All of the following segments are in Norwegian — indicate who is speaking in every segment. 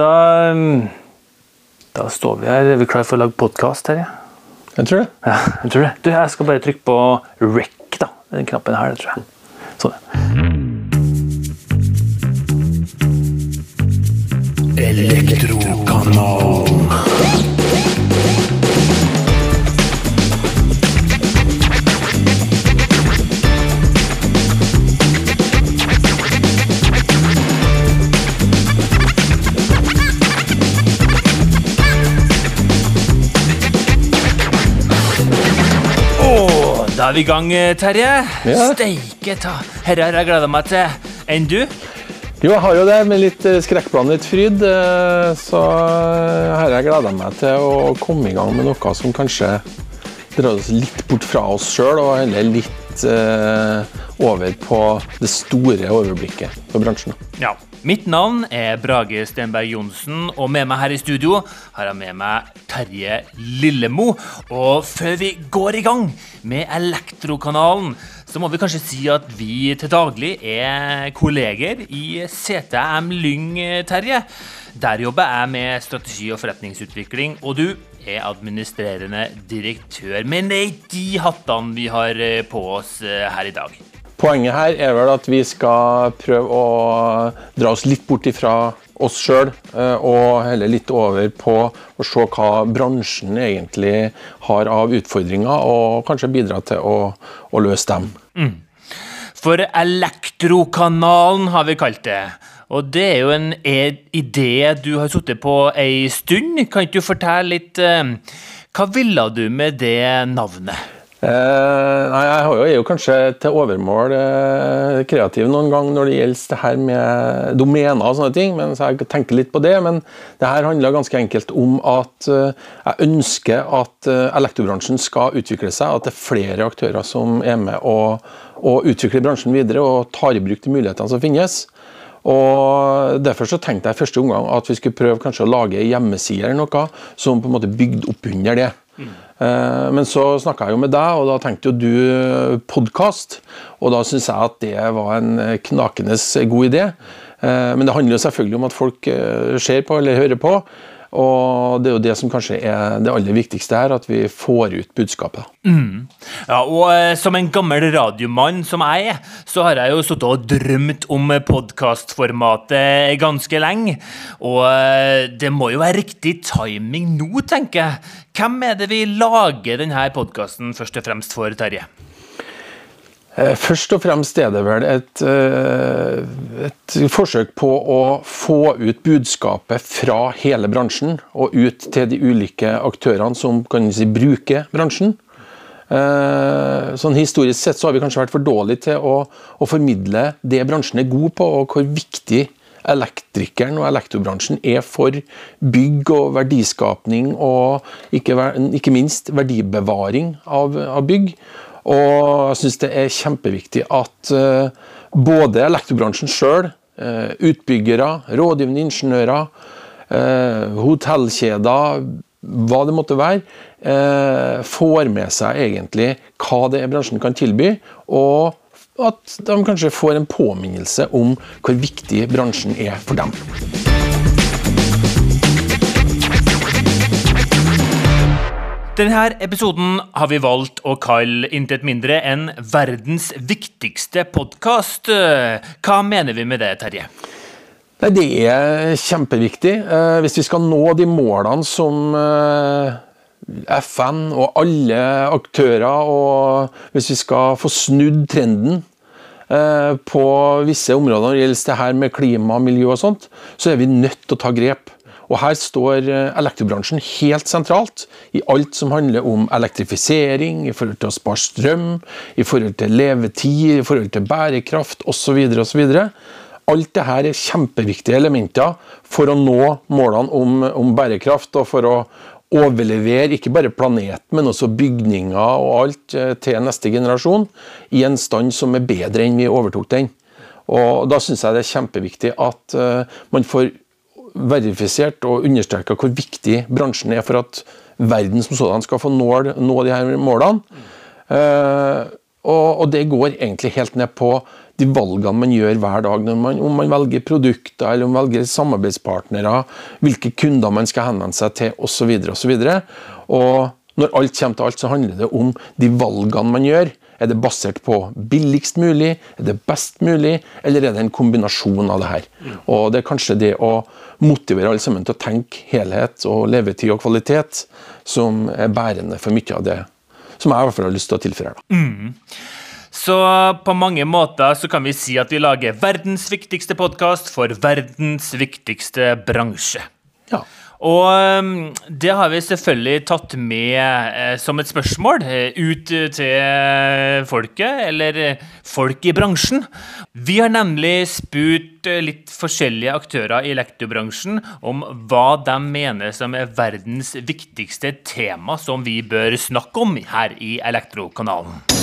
Speaker 1: Da, da står vi her. Er vi klare for å lage podkast, Terje?
Speaker 2: Jeg tror det.
Speaker 1: Ja, jeg tror det. Du, jeg skal bare trykke på rec, da. Den knappen her, det tror jeg. Sånn.
Speaker 3: Elektrokanal.
Speaker 1: Er vi i gang, Terje.
Speaker 2: Ja.
Speaker 1: Steike ta. Herre har jeg gleda meg til. Enn du?
Speaker 2: Jo, jeg har jo det, med litt eh, skrekkblandet fryd. eh, Så eh, her har jeg gleda meg til å komme i gang med noe som kanskje drar oss litt bort fra oss sjøl, og heller litt eh, over på det store overblikket for bransjen.
Speaker 1: Ja. Mitt navn er Brage Stenberg Johnsen, og med meg her i studio har jeg med meg Terje Lillemo. Og før vi går i gang med Elektrokanalen, så må vi kanskje si at vi til daglig er kolleger i CTM Lyng, Terje. Der jobber jeg med strategi og forretningsutvikling, og du er administrerende direktør. Men det er ikke de hattene vi har eh, på oss eh, her i dag.
Speaker 2: Poenget her er vel at vi skal prøve å dra oss litt bort ifra oss sjøl, og heller litt over på å se hva bransjen egentlig har av utfordringer, og kanskje bidra til å, å løse dem.
Speaker 1: For Elektrokanalen har vi kalt det. Og det er jo en e- idé du har sittet på ei stund. Kan ikke du fortelle litt eh, Hva ville du med det navnet?
Speaker 2: Eh, nei, jeg er jo kanskje til overmål eh, kreativ noen gang når det gjelder det her med domener og sånne ting, men så jeg tenker litt på det. Men det her handler ganske enkelt om at eh, jeg ønsker at elektrobransjen skal utvikle seg, at det er flere aktører som er med å, og utvikle bransjen videre og tar i bruk de mulighetene som finnes. Og Derfor så tenkte jeg første omgang at vi skulle prøve kanskje å lage en hjemmeside eller noe som på en måte bygde opp under det. Eh, Men så snakka jeg jo med deg, og da tenkte jo du podkast. Og da syns jeg at det var en eh, knakende god idé. Eh, Men det handler jo selvfølgelig om at folk eh, ser på eller hører på. Og det er jo det som kanskje er det aller viktigste her, at vi får ut budskapet.
Speaker 1: Ja, og eh, som en gammel radiomann som jeg er, så har jeg jo sittet og drømt om podkastformatet ganske lenge. Og eh, det må jo være riktig timing nå, tenker jeg. Hvem er det vi lager denne podkasten først og fremst for, Terje?
Speaker 2: Eh, Først og fremst er det vel et, eh, et forsøk på å få ut budskapet fra hele bransjen og ut til de ulike aktørene som kan si, bruker bransjen. Eh, Sånn Historisk sett så har vi kanskje vært for dårlige til å, å formidle det bransjen er god på, og hvor viktig elektrikeren og elektrobransjen er for bygg og verdiskapning, og ikke, ikke minst verdibevaring av, av bygg. Og jeg syns det er kjempeviktig at eh, både elektrobransjen sjøl, utbyggere, rådgivende ingeniører, eh, hotellkjeder, hva det måtte være, eh, får med seg egentlig hva det er bransjen kan tilby, og at de kanskje får en påminnelse om hvor viktig bransjen er for dem.
Speaker 1: Denne episoden har vi valgt å kalle intet mindre enn verdens viktigste podkast. Hva mener vi med det, Terje?
Speaker 2: Nei, Det er kjempeviktig. Eh, Hvis vi skal nå de målene som eh, FN og alle aktører, og hvis vi skal få snudd trenden eh, på visse områder når det gjelder det her med klima, og miljø og sånt, så er vi nødt til å ta grep. Og Her står eh, elektrobransjen helt sentralt i alt som handler om elektrifisering, i forhold til å spare strøm, i forhold til levetid, i forhold til bærekraft osv. osv. Alt dette er kjempeviktige elementer for å nå målene om, om bærekraft og for å overlevere ikke bare planeten, men også bygninger og alt eh, til neste generasjon i en stand som er bedre enn vi overtok den. Og Da syns jeg det er kjempeviktig at eh, man får verifisert og understreka hvor viktig bransjen er for at verden som sådan skal få nå, nå de her målene. Eh, og, og det går egentlig helt ned på de valgene man gjør hver dag, man, om man velger produkter eller om man velger samarbeidspartnere, hvilke kunder man skal henvende seg til osv. Og, Og når alt kommer til alt, så handler det om de valgene man gjør. Er det basert på billigst mulig, er det best mulig, eller er det en kombinasjon av det her? Og Det er kanskje det å motivere alle sammen til å tenke helhet og levetid og kvalitet som er bærende for mye av det som jeg i hvert fall har lyst til å tilføre. Da.
Speaker 1: Mm. Så på mange måter så kan vi si at vi lager verdens viktigste podkast for verdens viktigste bransje.
Speaker 2: Ja.
Speaker 1: Og um, det har vi selvfølgelig tatt med eh, som et spørsmål eh, ut til folket, eller eh, folk i bransjen. Vi har nemlig spurt litt forskjellige aktører i elektrobransjen om hva de mener som er verdens viktigste tema som vi bør snakke om her i Elektrokanalen.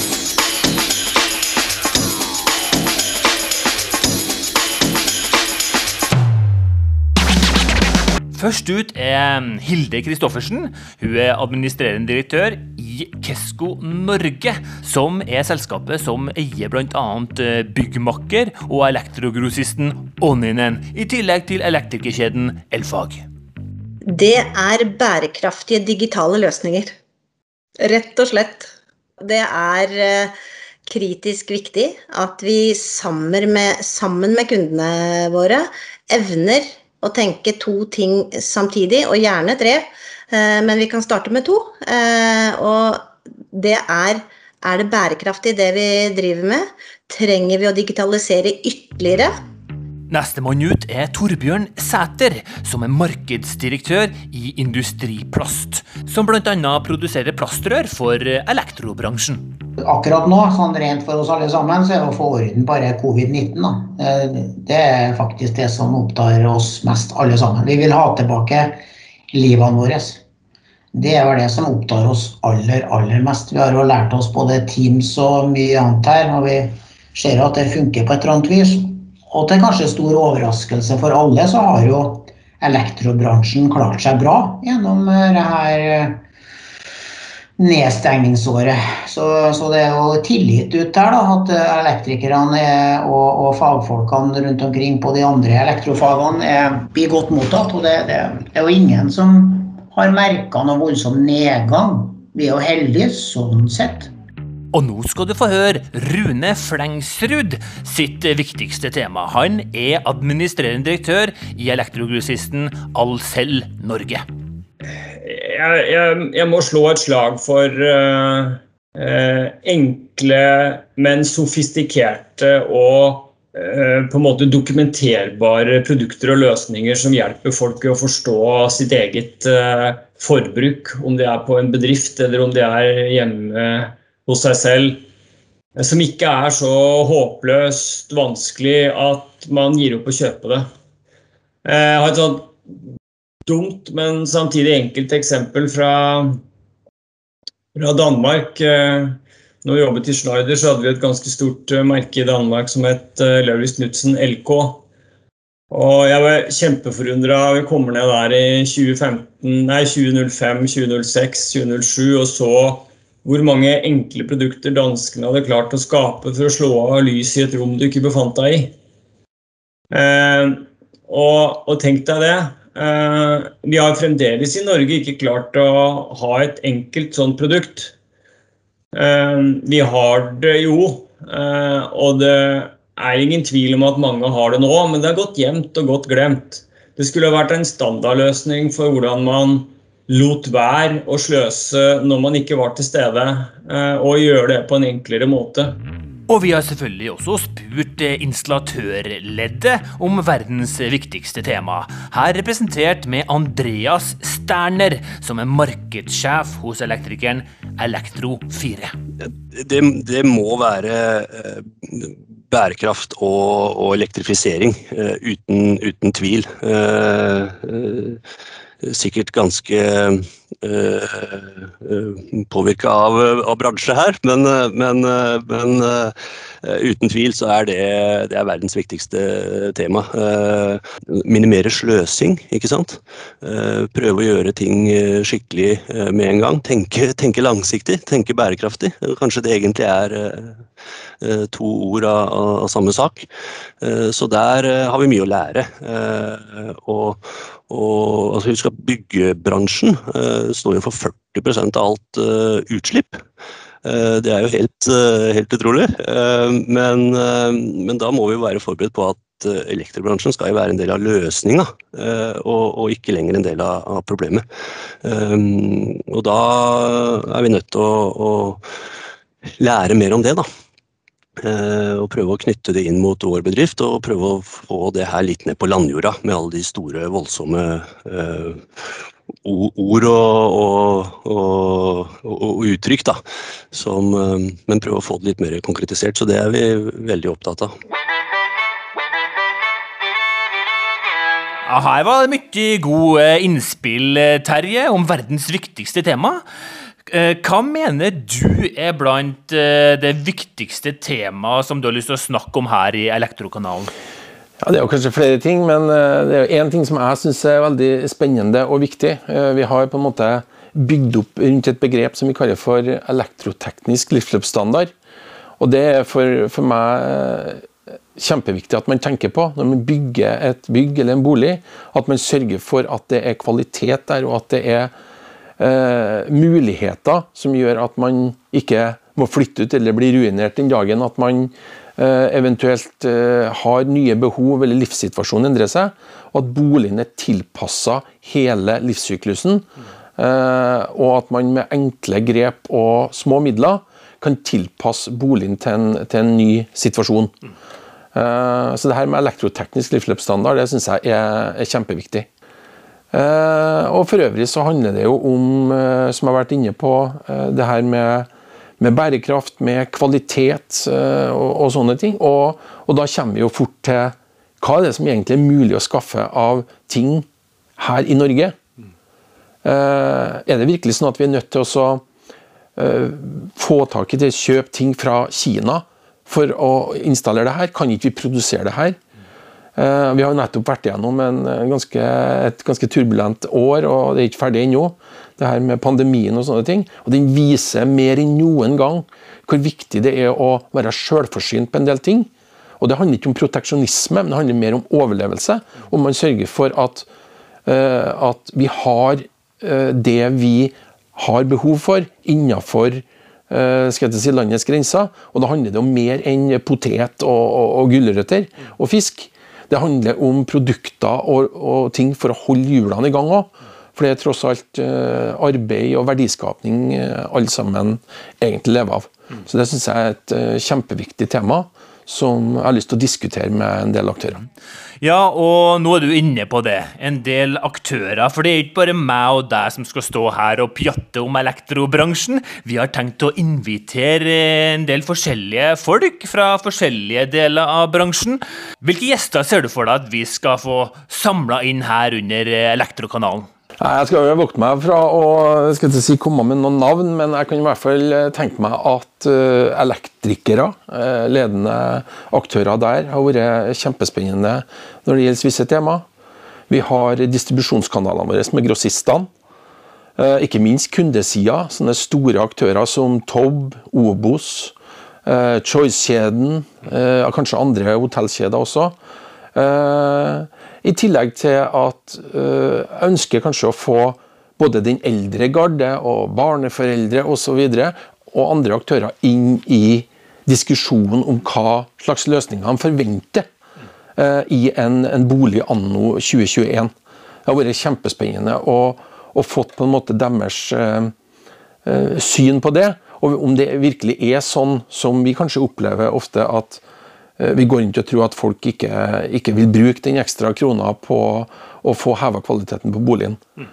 Speaker 1: Først ut er Hilde Kristoffersen. Hun er administrerende direktør i Kesko Norge, som er selskapet som eier bl.a. Eh, byggmakker og elektrogrossisten Onninen, i tillegg til elektrikerkjeden Elfag.
Speaker 3: Det er bærekraftige digitale løsninger. Rett og slett. Det er eh, kritisk viktig at vi sammen med, sammen med kundene våre evner å tenke to ting samtidig, og gjerne tre. Eh, men vi kan starte med to. Eh, og det er er det bærekraftig det vi driver med? Trenger vi å digitalisere ytterligere?
Speaker 1: Nestemann ut er Torbjørn Sæter, som er markedsdirektør i Industriplast, som bl.a. produserer plastrør for elektrobransjen.
Speaker 4: Akkurat nå, sånn rent for oss alle sammen, så er det å få orden på covid-19. Eh, det er faktisk det som opptar oss mest, alle sammen. Vi vil ha tilbake livene våre. Det er vel det som opptar oss aller, aller mest. Vi har jo lært oss både Teams og mye annet her, og vi ser at det funker på et eller annet vis. Og til kanskje stor overraskelse for alle, så har jo elektrobransjen klart seg bra gjennom eh, det her eh, nedstengningsåret. Så, så, det er jo tillit ut der, da, at eh, elektrikerne og, og, fagfolkene rundt omkring på de andre elektrofagene er, blir godt mottatt. Og det, det, det er jo ingen som har merka noen voldsom nedgang. Vi er jo heldige sånn sett.
Speaker 1: Og nå skal du få høre Rune Flengsrud sitt viktigste tema. Han er administrerende direktør i elektrogrossisten Alcel Norge.
Speaker 5: Jeg, jeg, jeg, må slå et slag for uh, uh, enkle, men sofistikerte og uh, på en måte dokumenterbare produkter og løsninger som hjelper folk å forstå sitt eget forbruk. Om det er på en bedrift eller om det er hjemme hos seg selv, som ikke er så håpløst vanskelig at man gir opp å kjøpe det. Jeg har et sånt dumt, men samtidig enkelt eksempel fra, fra Danmark. Når vi jobbet i Schneider, så hadde vi et ganske stort merke i Danmark som het eh, Lauritz Knutsen LK. Og jeg var kjempeforundra. Vi kommer ned der i 2015, nei, 2005, 2006, 2007 og så hvor mange enkle produkter danskene hadde klart å skape for å slå av lys i et rom du ikke befant deg i. Eh, og, og, tenk deg det. Eh, vi har fremdeles i Norge ikke klart å ha et enkelt sånt produkt. Eh, vi har det jo, eh, og det er ingen tvil om at mange har det nå, men det er godt gjemt og godt glemt. Det skulle vært en standardløsning for hvordan man lot være å sløse når man ikke var til stede, eh, og gjøre det på en enklere måte.
Speaker 1: Og vi har selvfølgelig også spurt eh, installatørleddet om verdens viktigste tema. Her representert med Andreas Sterner, som er markedssjef hos elektrikeren Elektro4.
Speaker 6: Det, det må være eh, bærekraft og, og elektrifisering, uten, uten tvil sikkert ganske påvirka av, av bransje her, men, men, men uten tvil så er det, det er verdens viktigste tema. Minimere sløsing, ikke sant. Prøve å gjøre ting skikkelig med en gang. Tenke, tenke langsiktig, tenke bærekraftig. Kanskje det egentlig er to ord av, av samme sak. Så der har vi mye å lære. Og, og altså, husk at byggebransjen står jo for 40% av alt utslipp. Det er jo helt, helt utrolig. Men, men, da må vi være forberedt på at elektrobransjen skal jo være en del av løsninga, og, og, ikke lenger en del av, av problemet. Og da er vi nødt til å, å lære mer om det, da. Eh, og prøve å knytte det inn mot vår bedrift og prøve å få det her litt ned på landjorda med alle de store, voldsomme uh, ord og, og, og, og, uttrykk. da. Som, uh, men prøve å få det litt mer konkretisert. Så det er vi veldig opptatt av.
Speaker 1: Her var det mye gode innspill, Terje, om verdens viktigste tema. Eh, hva mener du er blant eh, det viktigste temaet som du har lyst til å snakke om her i Elektrokanalen?
Speaker 2: Ja, Det er jo kanskje flere ting, men eh, det er én ting som jeg syns er veldig spennende og viktig. Vi har på en måte bygd opp rundt et begrep som vi kaller for elektroteknisk livsløpsstandard. Og det er for, for meg kjempeviktig at man tenker på når man bygger et bygg eller en bolig, at man sørger for at det er kvalitet der, og at det er eh, muligheter som gjør at man ikke må flytte ut eller bli ruinert den dagen at man eh, eventuelt eh, har nye behov eller livssituasjonen endrer seg, og at boligen er tilpassa hele livssyklusen. Eh, og at man med enkle grep og små midler kan tilpasse boligen til en, til en ny situasjon. Eh, så det her med elektroteknisk livsløpsstandard det synes jeg er, er kjempeviktig. Eh, og for øvrig så handler det jo om, eh, som jeg har vært inne på, eh, det her med, med bærekraft, med kvalitet og, og sånne ting. Og, og, da kommer vi jo fort til hva er det som egentlig er mulig å skaffe av ting her i Norge? Er det virkelig sånn at vi er nødt til å få tak i det, kjøpe ting fra Kina for å installere det her? Kan ikke vi produsere det her? Eh, vi har nettopp vært gjennom eh, ganske, et ganske turbulent år, og det er ikke ferdig ennå. Det her med pandemien og sånne ting. Og den viser mer enn noen gang hvor viktig det er å være selvforsynt på en del ting. Og det handler ikke om proteksjonisme, men det handler mer om overlevelse. Om man sørger for at, uh, at vi har det vi har behov for innenfor skal jeg si, landets grenser. Og da handler det om mer enn potet og, og, og gulrøtter og fisk. Det handler om produkter og, og ting for å holde hjulene i gang òg. For det er tross alt uh, arbeid og verdiskapning uh, alle sammen egentlig lever av. Så det syns jeg er et uh, kjempeviktig tema som jeg har lyst til å diskutere med en del aktører.
Speaker 1: Ja, og nå er du inne på det. En del aktører. For det er ikke bare meg og deg som skal stå her og pjatte om elektrobransjen. Vi har tenkt å invitere en del forskjellige folk fra forskjellige deler av bransjen. Hvilke gjester ser du for deg at vi skal få samla inn her under Elektrokanalen?
Speaker 2: Jeg skal jo vokte meg fra å skal ikke si, komme med noen navn, men jeg kan i hvert fall eh, tenke meg at uh, elektrikere, uh, ledende aktører der, har vært kjempespennende når det gjelder visse tema. Vi har distribusjonskanalene våre med grossistene. Ikke minst kundesida, sånne store aktører som Tob, Obos, Choice-kjeden, kanskje andre hotellkjeder også. I tillegg til at jeg ønsker kanskje å få både den eldre garde og barneforeldre osv. Og, og andre aktører inn i diskusjonen om hva slags løsninger han forventer uh, i en, en, bolig anno 2021. Det har vært kjempespennende å fått på en måte deres uh, syn på det. Og om det virkelig er sånn som vi kanskje opplever ofte at Eh, vi går ikke å tro at folk ikke, ikke, vil bruke den ekstra krona på å få heva kvaliteten på boligen. Mm.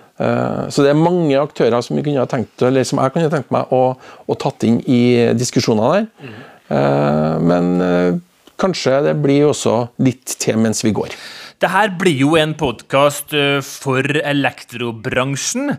Speaker 2: Så det er mange aktører som, tenkt, som jeg kunne tenkt meg å, å tatt inn i diskusjonene der. Mm. Men kanskje det blir også litt til mens vi går.
Speaker 1: Det her blir jo en podkast eh, for elektrobransjen,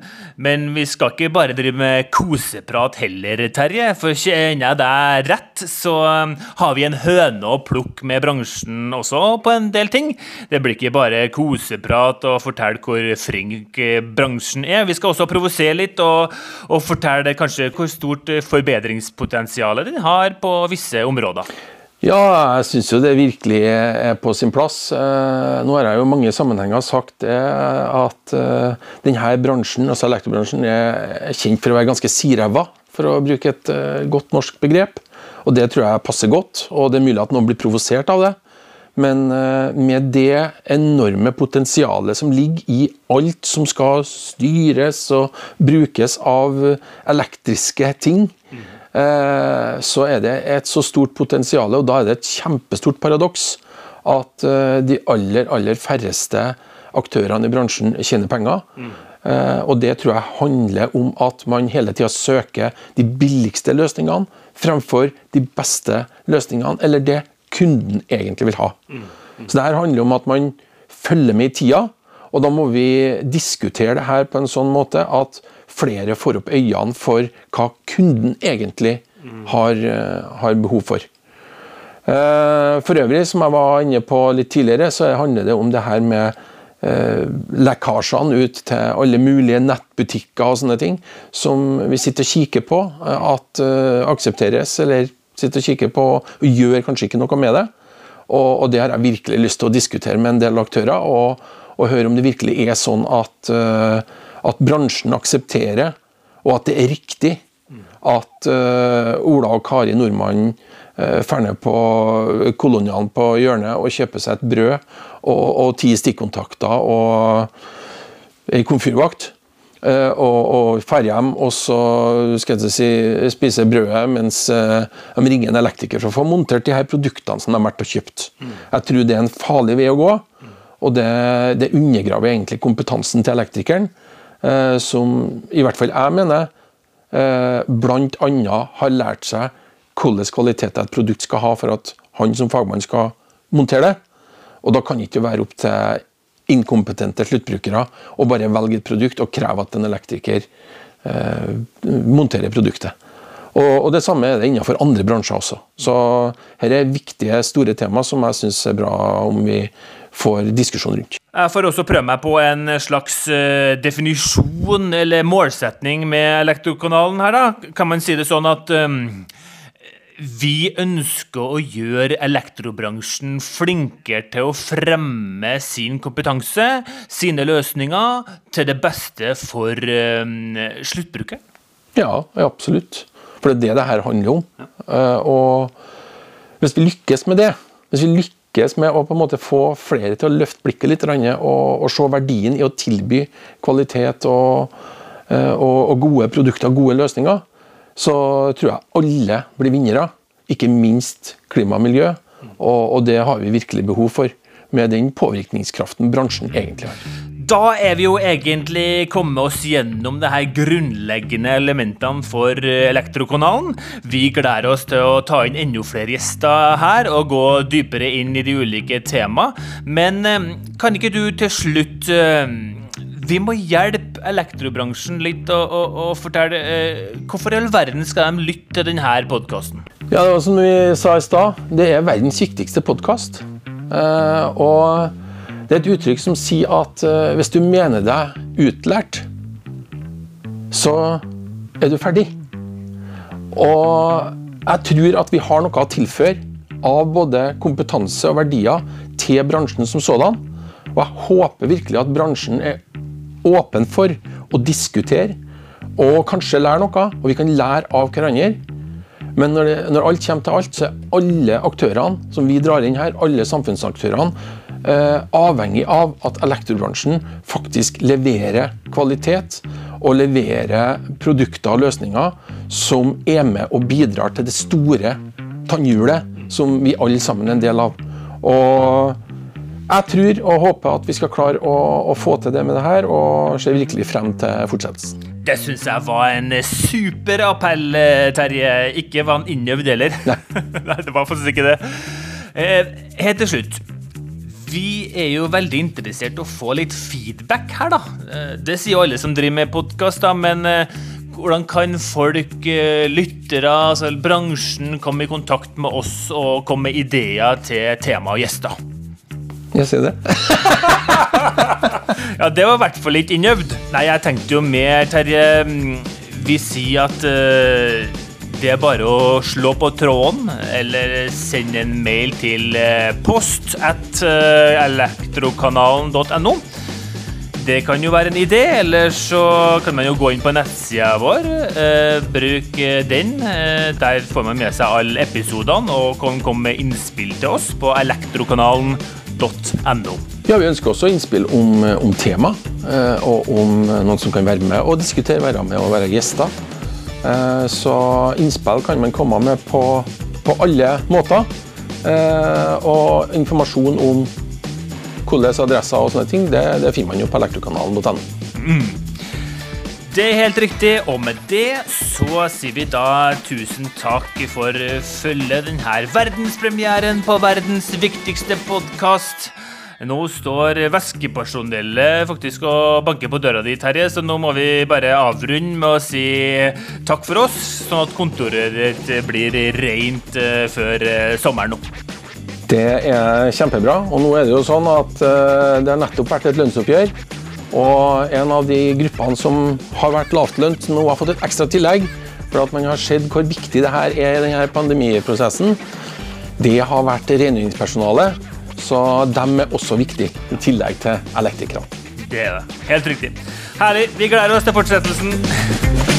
Speaker 1: men vi skal ikke bare drive med koseprat heller, Terje. For kjenner jeg deg rett, så eh, har vi en høne å plukke med bransjen også på en del ting. Det blir ikke bare koseprat og fortelle hvor flink eh, bransjen er. Vi skal også provosere litt og, og fortelle kanskje hvor stort forbedringspotensial den har på visse områder.
Speaker 2: Ja, jeg syns jo det virkelig er på sin plass. Eh, nå har jeg jo mange sammenhenger sagt at eh, denne bransjen, altså elektrobransjen, er kjent for å være ganske siræva, for å bruke et eh, godt norsk begrep. Og det tror jeg passer godt, og det er mulig at noen blir provosert av det. Men med det enorme potensialet som ligger i alt som skal styres og brukes av elektriske ting, Eh, så er det et så stort potensial, og da er det et kjempestort paradoks at eh, de aller, aller færreste aktørene i bransjen tjener penger. Mm. Og det tror jeg handler om at man hele tida søker de billigste løsningene fremfor de beste løsningene, eller det kunden egentlig vil ha. Mm. Mm. Så det her handler om at man følger med i tida, og da må vi diskutere det her på en sånn måte at flere får opp øynene for hva kunden egentlig har, eh, har behov for. Eh, for øvrig, som jeg var inne på litt tidligere, så handler det om det her med eh, lekkasjene ut til alle mulige nettbutikker og sånne ting, som vi sitter og kikker på at aksepteres, eller sitter og kikker på og gjør kanskje ikke noe med det. Og, det har jeg virkelig lyst til å diskutere med en del aktører, og, og høre om det virkelig er sånn at at bransjen aksepterer, og at det er riktig at uh, Ola og Kari Nordmann uh, ferner på kolonialen på hjørnet og kjøper seg et brød og, og ti stikkontakter og ei komfyrvakt. Uh, og, og drar hjem og så skal jeg si, spiser brødet mens de ringer en elektriker for å få montert de her produktene som de har vært og kjøpt. Jeg tror det er en farlig vei å gå, og det, det undergraver egentlig kompetansen til elektrikeren. Eh, som i hvert fall jeg mener eh, bl.a. har lært seg hvilke kvaliteter et produkt skal ha for at han som fagmann skal montere det. Og da kan det ikke være opp til inkompetente sluttbrukere å bare velge et produkt og kreve at en elektriker eh, monterer produktet. Og, og, Det samme er det innenfor andre bransjer også. Så her er viktige, store tema som jeg syns er bra om vi får diskusjon rundt.
Speaker 1: Jeg får også prøve meg på en slags uh, definisjon eller målsetning med Elektrokanalen her, da. Kan man si det sånn at um, vi ønsker å gjøre elektrobransjen flinkere til å fremme sin kompetanse, sine løsninger, til det beste for um, sluttbrukeren?
Speaker 2: Ja, absolutt. For det er det det her handler om. Ja. Uh, og hvis vi lykkes med det, hvis vi lykkes lykkes med å på en måte få flere til å løfte blikket litt og, og se verdien i å tilby kvalitet og, eh, og, og gode produkter og gode løsninger, så tror jeg alle blir vinnere. Ikke minst klima og miljø. Og, og det har vi virkelig behov for, med den påvirkningskraften bransjen egentlig har.
Speaker 1: Da er vi jo egentlig kommet oss gjennom det her grunnleggende elementene for eh, Elektrokanalen. Vi gleder oss til å ta inn enda flere gjester her og gå dypere inn i de ulike tema. Men eh, kan ikke du til slutt eh, vi må hjelpe elektrobransjen litt og, og, og fortelle Hvorfor i all verden skal de lytte til denne podkasten?
Speaker 2: Ja, som vi sa i stad, det er verdens viktigste podkast. og det er et uttrykk som sier at uh, hvis du mener deg utlært, så er du ferdig. Og jeg tror at vi har noe å tilføre av både kompetanse og verdier til bransjen som sådan. Og jeg håper virkelig at bransjen er åpen for å diskutere og kanskje lære noe, og vi kan lære av hverandre. Men når, det, når alt kommer til alt, så er alle aktørene som vi drar inn her, alle samfunnsaktørene, Eh, avhengig av at elektrobransjen faktisk leverer kvalitet og leverer produkter og løsninger som er med og bidrar til det store tannhjulet som vi alle sammen er en del av. Og jeg tror og håper at vi skal klare å, å få til det med det her, og ser virkelig frem til fortsettelsen.
Speaker 1: Det syns jeg var en super appell, eh, Terje. Ikke var han innøvd heller. Nei. det var faktisk ikke det. Eh, helt til slutt. Vi er jo veldig interessert i å få litt feedback her, da. Eh, Det sier jo alle som driver med podkast, men eh, hvordan kan folk, eh, lyttere, altså bransjen, komme i kontakt med oss og komme med ideer til tema og gjester?
Speaker 2: Jeg sier det.
Speaker 1: Ja, det var i hvert fall litt innøvd. Nei, jeg tenkte jo mer, Terje mm, Vi sier at eh, det er bare å slå på tråden, eller sende en mail til eh, post at eh, elektrokanalen.no. Det kan jo være en idé, eller så kan man jo gå inn på nettsida vår. Eh, bruk den. Der får man med seg alle episodene og kan komme med innspill til oss på elektrokanalen.no.
Speaker 2: Ja, Vi ønsker også innspill om, om tema, og om noen som kan være med og diskutere, være med og være gjester. Eh, Så innspill kan man komme med på, på alle måter. Eh, Og informasjon om hvordan adresser og sånne ting, det, det finner man jo på elektrokanalen.no.
Speaker 1: Det er helt riktig, og med det så sier vi da tusen takk for følget denne verdenspremieren på verdens viktigste podkast. Nå står væskepersonellet faktisk og banker på døra di, Terje, så nå må vi bare avrunde med å si takk for oss, sånn at kontoret ditt blir rent eh, før eh, sommeren nå.
Speaker 2: Det er kjempebra. Og nå er det jo sånn at eh, det har nettopp vært et lønnsoppgjør. Og en av de gruppene som har vært lavtlønt, nå har fått et ekstra tillegg. For at man har sett hvor viktig det her er i denne pandemiprosessen. Det har vært rengjøringspersonalet, så de er også viktige, i tillegg til elektrikerne.
Speaker 1: Det er det. Helt riktig. Herlig. Vi gleder oss til fortsettelsen.